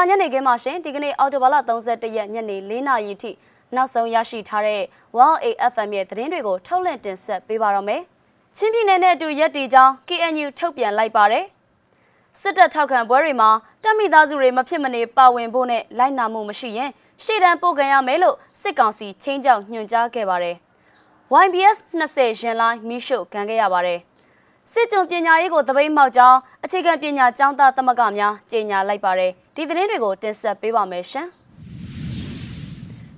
လာညနေခင်းမှာရှင်ဒီကနေ့အော်တိုဘာလ31ရက်ညနေ4နာရီထိနောက်ဆုံးရရှိထားတဲ့ Wow AFM ရဲ့သတင်းတွေကိုထုတ်လွှင့်တင်ဆက်ပေးပါရမယ်။ချင်းပြည်နယ်နဲ့အတူရက်တီကြောင်း KNU ထုတ်ပြန်လိုက်ပါတယ်။စစ်တပ်ထောက်ခံပွဲတွေမှာတပ်မိသားစုတွေမဖြစ်မနေပါဝင်ဖို့နဲ့လိုက်နာမှုမရှိရင်ရှေ့တန်းပို့ခံရမယ်လို့စစ်ကောင်စီချင်းကြောက်ညွှန်ကြားခဲ့ပါတယ်။ YBS 20ရင်လိုင်းမီရှို့ခံခဲ့ရပါတယ်။ စစ်ကြုံပညာရေးကိုတပိတ်မှောက်ကြောင်းအခြေခံပညာကျောင်းသားသမဂ္ဂများကြေညာလိုက်ပါတယ်ဒီသတင်းတွေကိုတင်ဆက်ပေးပါမယ်ရှင်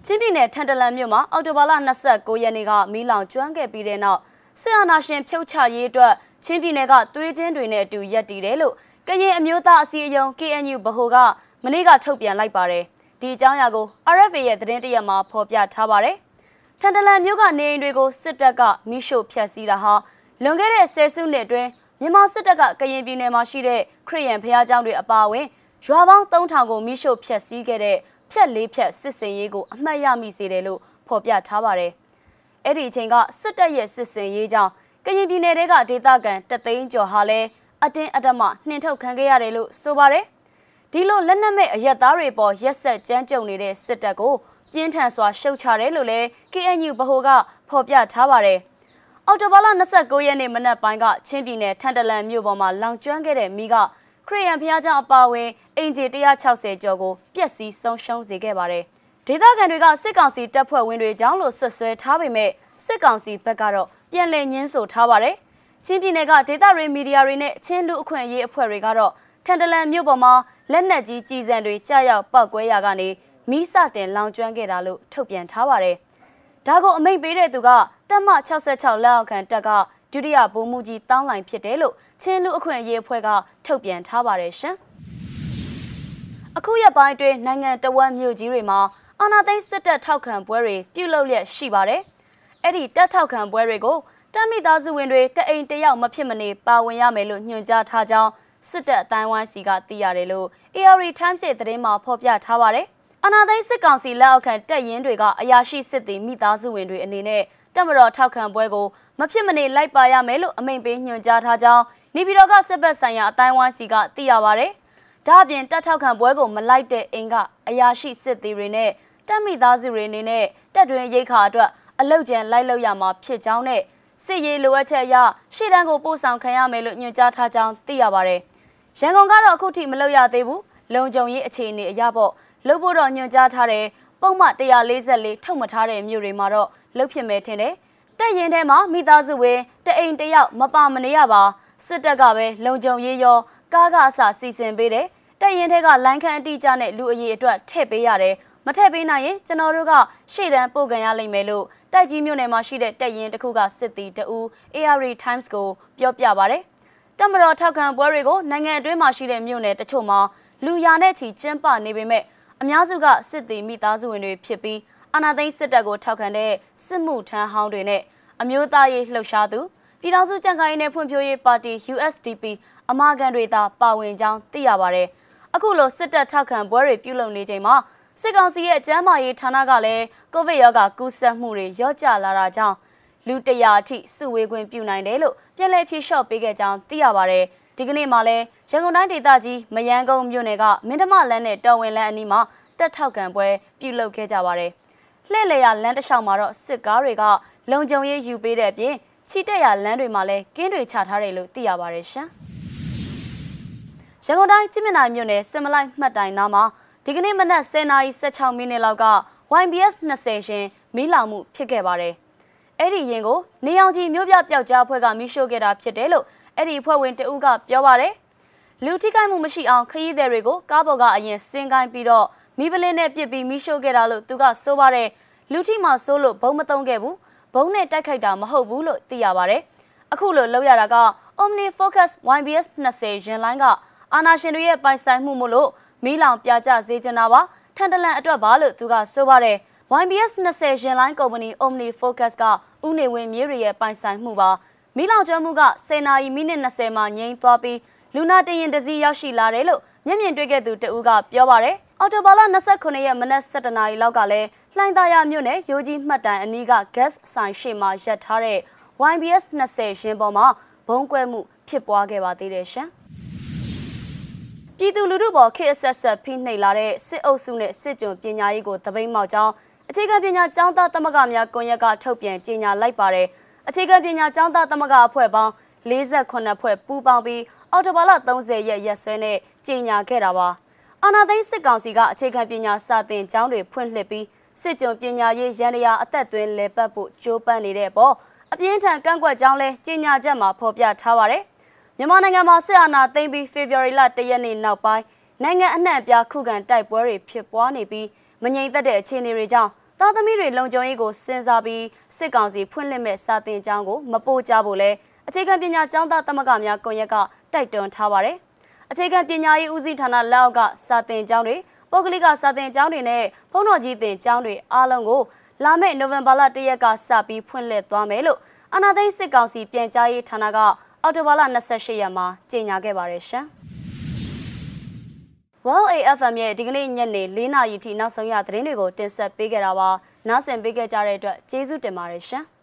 ချင်းပြည်နယ်ထန်တလန်မြို့မှာအော်တိုဘာလ29ရက်နေ့ကမီးလောင်ကျွမ်းခဲ့ပြီးတဲ့နောက်စစ်အာဏာရှင်ဖြုတ်ချရေးအတွက်ချင်းပြည်နယ်ကသွေးချင်းတွေနဲ့အတူရက်တည်တယ်လို့ကရင်အမျိုးသားအစည်းအရုံး KNU ဗဟိုကမနေ့ကထုတ်ပြန်လိုက်ပါတယ်ဒီအကြောင်းအရာကို RFA ရဲ့သတင်းတရက်မှာဖော်ပြထားပါတယ်ထန်တလန်မြို့ကနေအိမ်တွေကိုစစ်တပ်ကမိရှို့ဖျက်ဆီးတာဟာ လွန်ခဲ့တဲ့ဆယ်စုနှစ်အတွင်းမြန်မာစစ်တပ်ကကရင်ပြည်နယ်မှာရှိတဲ့ခရီးရန်ဖျားကျောင်းတွေအပါအဝင်ရွာပေါင်း3000ကိုမိရှို့ဖျက်ဆီးခဲ့တဲ့ဖြက်လေးဖြက်စစ်စင်ရေးကိုအမှတ်ရမိစေတယ်လို့ဖော်ပြထားပါတယ်။အဲ့ဒီအချိန်ကစစ်တပ်ရဲ့စစ်စင်ရေးကြောင့်ကရင်ပြည်နယ်ကဒေသခံတသိန်းကျော်ဟာလည်းအတင်းအဓမ္မနှင်ထုတ်ခံခဲ့ရတယ်လို့ဆိုပါတယ်။ဒီလိုလက်နက်မဲ့အရက်သားတွေပေါ်ရက်ဆက်ကြမ်းကြုတ်နေတဲ့စစ်တပ်ကိုပြင်းထန်စွာရှုတ်ချတယ်လို့လည်း KNU ဗဟိုကဖော်ပြထားပါတယ်။ အော်တိုဘာလ29ရက်နေ့မနက်ပိုင်းကချင်းပြည်နယ်ထန်တလန်မြို့ပေါ်မှာလောင်ကျွမ်းခဲ့တဲ့မိကခရီးရန်ဖျားကြောင်အပါအဝင်အင်ဂျီ160ကျော်ကိုပျက်စီးဆုံးရှုံးစေခဲ့ပါတယ်။ဒေသခံတွေကစစ်ကောင်စီတပ်ဖွဲ့ဝင်တွေကြောင်းလို့ဆွဆွဲထားပေမဲ့စစ်ကောင်စီဘက်ကတော့ပြန်လည်ညှင်းဆိုထားပါတယ်။ချင်းပြည်နယ်ကဒေသရင်းမီဒီယာတွေနဲ့ချင်းလူအခွင့်အရေးအဖွဲ့တွေကတော့ထန်တလန်မြို့ပေါ်မှာလက်နက်ကြီးကြီးစံတွေကြားရောက်ပောက်ကွဲရာကနေမိစတင်လောင်ကျွမ်းခဲ့တာလို့ထုတ်ပြန်ထားပါတယ်။ဒါကိုအမိန့်ပေးတဲ့သူက တပ်မ66လက်အောက်ခံတပ်ကဒုတိယဗိုလ်မှူးကြီးတောင်းလိုင်ဖြစ်တယ်လို့ချင်းလူအခွင့်အရေးအဖွဲ့ကထုတ်ပြန်ထားပါတယ်ရှင်။အခုရက်ပိုင်းတွင်နိုင်ငံတဝန်းမြို့ကြီးတွေမှာအာဏာသိမ်းစစ်တပ်ထောက်ခံပွဲတွေပြုလုပ်လျက်ရှိပါတယ်။အဲ့ဒီတပ်ထောက်ခံပွဲတွေကိုတပ်မိသားစုဝင်တွေတအိမ်တယောက်မဖြစ်မနေပါဝင်ရမယ်လို့ညွှန်ကြားထားကြောင်းစစ်တပ်အတိုင်းဝိုင်းစီကသိရတယ်လို့ ARI Times ရဲ့သတင်းမှာဖော်ပြထားပါတယ်။အနာသိန်းစစ်ကောင်စီလက်အောက်ခံတပ်ရင်းတွေကအရာရှိစစ်သည်မိသားစုဝင်တွေအနေနဲ့ တပ်မတော်ထောက်ခံပွဲကိုမဖြစ်မနေလိုက်ပါရမယ်လို့အမိန့်ပေးညွှန်ကြားထားကြောင်းနေပြည်တော်ကစစ်ဘက်ဆိုင်ရာအတိုင်းဝိုင်းစီကသိရပါဗျ။ဒါ့အပြင်တပ်ထောက်ခံပွဲကိုမလိုက်တဲ့အိမ်ကအရာရှိစစ်သည်တွေနဲ့တပ်မိသားစုတွေအနေနဲ့တပ်တွင်ရိတ်ခါအတွက်အလုတ်ကျန်လိုက်လောက်ရမှာဖြစ်ကြောင်းနဲ့စစ်ရေးလိုအပ်ချက်အရရှေ့တန်းကိုပို့ဆောင်ခံရမယ်လို့ညွှန်ကြားထားကြောင်းသိရပါဗျ။ရန်ကုန်ကတော့အခုထိမလုပ်ရသေးဘူး။လုံခြုံရေးအခြေအနေအရပေါ့လုပ်ဖို့တော့ညွှန်ကြားထားတယ်ပုံမှန်144ထုတ်မထားတဲ့မြို့တွေမှာတော့ လုပ်ဖြစ်မယ်ထင်တယ်။တက်ရင်ထဲမှာမိသားစုဝင်တအိမ်တယောက်မပါမနေရပါစစ်တပ်ကပဲလုံခြုံရေးရောကားကအစစီစဉ်ပေးတယ်တက်ရင်ထဲကလိုင်းခန့်အတိအကျနဲ့လူအရေးအတွက်ထည့်ပေးရတယ်မထည့်ပေးနိုင်ရင်ကျွန်တော်တို့ကရှေ့တန်းပို့ကန်ရလိမ့်မယ်လို့တိုက်ကြီးမြို့နယ်မှာရှိတဲ့တက်ရင်တစ်ခုကစစ်တီတူ ARI Times ကိုပြောပြပါရတယ်တမတော်ထောက်ခံပွဲတွေကိုနိုင်ငံအတွင်းမှာရှိတဲ့မြို့နယ်တချို့မှာလူရာနဲ့ချီကျင်းပနေပေမဲ့အများစုကစစ်တီမိသားစုဝင်တွေဖြစ်ပြီး အာဏာသိမ်းစစ်တပ်ကိုထောက်ခံတဲ့စစ်မှုထမ်းဟောင်းတွေနဲ့အမျိုးသားရေးလှုပ်ရှားသူပြည်ထောင်စုကြံ့ခိုင်ရေးနဲ့ဖွံ့ဖြိုးရေးပါတီ USDP အမာခံတွေသာပါဝင်ကြောင်းသိရပါဗျ။အခုလိုစစ်တပ်ထောက်ခံပွဲတွေပြုလုပ်နေချိန်မှာစစ်ကောင်စီရဲ့ကျန်းမာရေးဌာနကလည်းကိုဗစ်ရောဂါကူးစက်မှုတွေရော့ကျလာတာကြောင့်လူတရာအထိစုဝေးခွင့်ပြုနိုင်တယ်လို့ပြည်လဲဖြေလျှော့ပေးခဲ့ကြောင်းသိရပါဗျ။ဒီကနေ့မှလည်းရန်ကုန်တိုင်းဒေသကြီးမယန်းကုန်းမြို့နယ်ကမင်းဓမလန်းနဲ့တော်ဝင်လန်းအနီးမှာတက်ထောက်ခံပွဲပြုလုပ်ခဲ့ကြပါတယ်။ လှည့်လည်ရလမ်းတစ်လျှောက်မှာတော့စစ်ကားတွေကလုံခြုံရေးယူပေးတဲ့အပြင်ချီတက်ရလမ်းတွေမှာလည်းကင်းတွေချထားတယ်လို့သိရပါတယ်ရှင်။ရန်ကုန်တိုင်းจิมမြနိုင်မြို့နယ်စင်မလိုက်မှတ်တိုင်နားမှာဒီကနေ့မနက်10:16မိနစ်လောက်က YBS 20ရှင်မီးလောင်မှုဖြစ်ခဲ့ပါတယ်။အဲ့ဒီရင်ကိုနေအောင်ကြီးမြို့ပြပျောက်ကြားအဖွဲ့ကမီးရှို့ခဲ့တာဖြစ်တယ်လို့အဲ့ဒီအဖွဲ့ဝင်တဦးကပြောပါတယ်။လူထိခိုက်မှုမရှိအောင်ခရီးသည်တွေကိုကားပေါ်ကအရင်စင်ကိုင်းပြီးတော့ မိပလင်းနဲ့ပြစ်ပြီးမီးရှို့ခဲ့တာလို့သူကဆိုပါတယ်။လူထိမှဆိုးလို့ဘုံမသုံးခဲ့ဘူး။ဘုံနဲ့တိုက်ခိုက်တာမဟုတ်ဘူးလို့သိရပါဗျ။အခုလိုလောက်ရတာက Omni Focus YBS 20ရင်လိုင်းကအာနာရှင်တွေရဲ့ပိုင်ဆိုင်မှုမို့လို့မီးလောင်ပြကြစေချင်တာပါထန်တလန်အတွက်ပါလို့သူကဆိုပါတယ် YBS 20ရင်လိုင်းကုမ္ပဏီ Omni Focus ကဥနေဝင်မြေတွေရဲ့ပိုင်ဆိုင်မှုပါမီးလောင်ကျွမ်းမှုက10နာရီမိနစ်20မှာငြိမ်းသွားပြီးလူနာတရင်တစည်းရောက်ရှိလာတယ်လို့မျက်မြင်တွေ့ခဲ့သူတဦးကပြောပါတယ် အော်တိုဘာလ29ရက်မနက်7:00နာရီလောက်ကလည်းလှိုင်သာယာမြို့နယ်ရိုးကြီးမှတ်တိုင်အနီးက gas ဆိုင်ရှိမှာရပ်ထားတဲ့ YBS 20ရင်ပေါ်မှာဘုံကွဲမှုဖြစ်ပွားခဲ့ပါသေးတယ်ရှင်။ပပြည်သူလူထုပေါ်ခေတ်အဆက်ဆက်ဖိနှိပ်လာတဲ့စစ်အုပ်စုနဲ့စစ်ကြုံပညာရေးကိုသပိတ်မှောက်ကြောင်းအခြေခံပညာကျောင်းသားသမဂ္ဂများကွန်ရက်ကထုတ်ပြန်ကြေညာလိုက်ပါတယ်အခြေခံပညာကျောင်းသားသမဂ္ဂအဖွဲ့ပေါင်း48ဖွဲ့ပူးပေါင်းပြီးအော်တိုဘာလ30ရက်ရက်စွဲနဲ့ကြေညာခဲ့တာပါ အာနာသိန်းစစ်ကောင်စီကအခြေခံပညာစာသင်ကျောင်းတွေဖွင့်လှစ်ပြီးစစ်ကြုံပညာရေးရန်ရာအသက်သွင်းလဲပတ်ဖို့ကြိုးပမ်းနေတဲ့အပေါ်အပြင်းထန်ကန့်ကွက်ကြောင်းလဲကြေညာချက်မှာဖော်ပြထားပါတယ်မြန်မာနိုင်ငံမှာစစ်အာဏာသိမ်းပြီးဖေဖော်ဝါရီလ1ရက်နေ့နောက်ပိုင်းနိုင်ငံအနှံ့အပြားခုခံတိုက်ပွဲတွေဖြစ်ပွားနေပြီးမငြိမ်သက်တဲ့အခြေအနေတွေကြောင့်သားသမီးတွေလုံခြုံရေးကိုစဉ်းစားပြီးစစ်ကောင်စီဖွင့်လှစ်မဲ့စာသင်ကျောင်းကိုမပို့ကြဖို့လဲအခြေခံပညာကျောင်းသားသမဂ္ဂများကွန်ရက်ကတိုက်တွန်းထားပါတယ်။ အခြေခံပညာရေးဦးစီးဌာနလက်အောက်ကစာသင်ကျောင်းတွေပုဂ္ဂလိကစာသင်ကျောင်းတွေနဲ့ဘုံတော်ကြီးသင်ကျောင်းတွေအားလုံးကိုလာမယ့်နိုဝင်ဘာလ၁ရက်ကစပြီးဖွင့်လှစ်သွားမယ်လို့အနာသိန်းစစ်ကောင်စီပြန်ကြားရေးဌာနကအော်တိုဘာလ28ရက်မှာကြေညာခဲ့ပါတယ်ရှင်။ Wow AFM ရဲ့ဒီကနေ့ညနေ4နာရီထိနောက်ဆုံးရသတင်းတွေကိုတင်ဆက်ပေးခဲ့တာပါ။နားဆင်ပေးခဲ့ကြတဲ့အတွက်ကျေးဇူးတင်ပါတယ်ရှင်။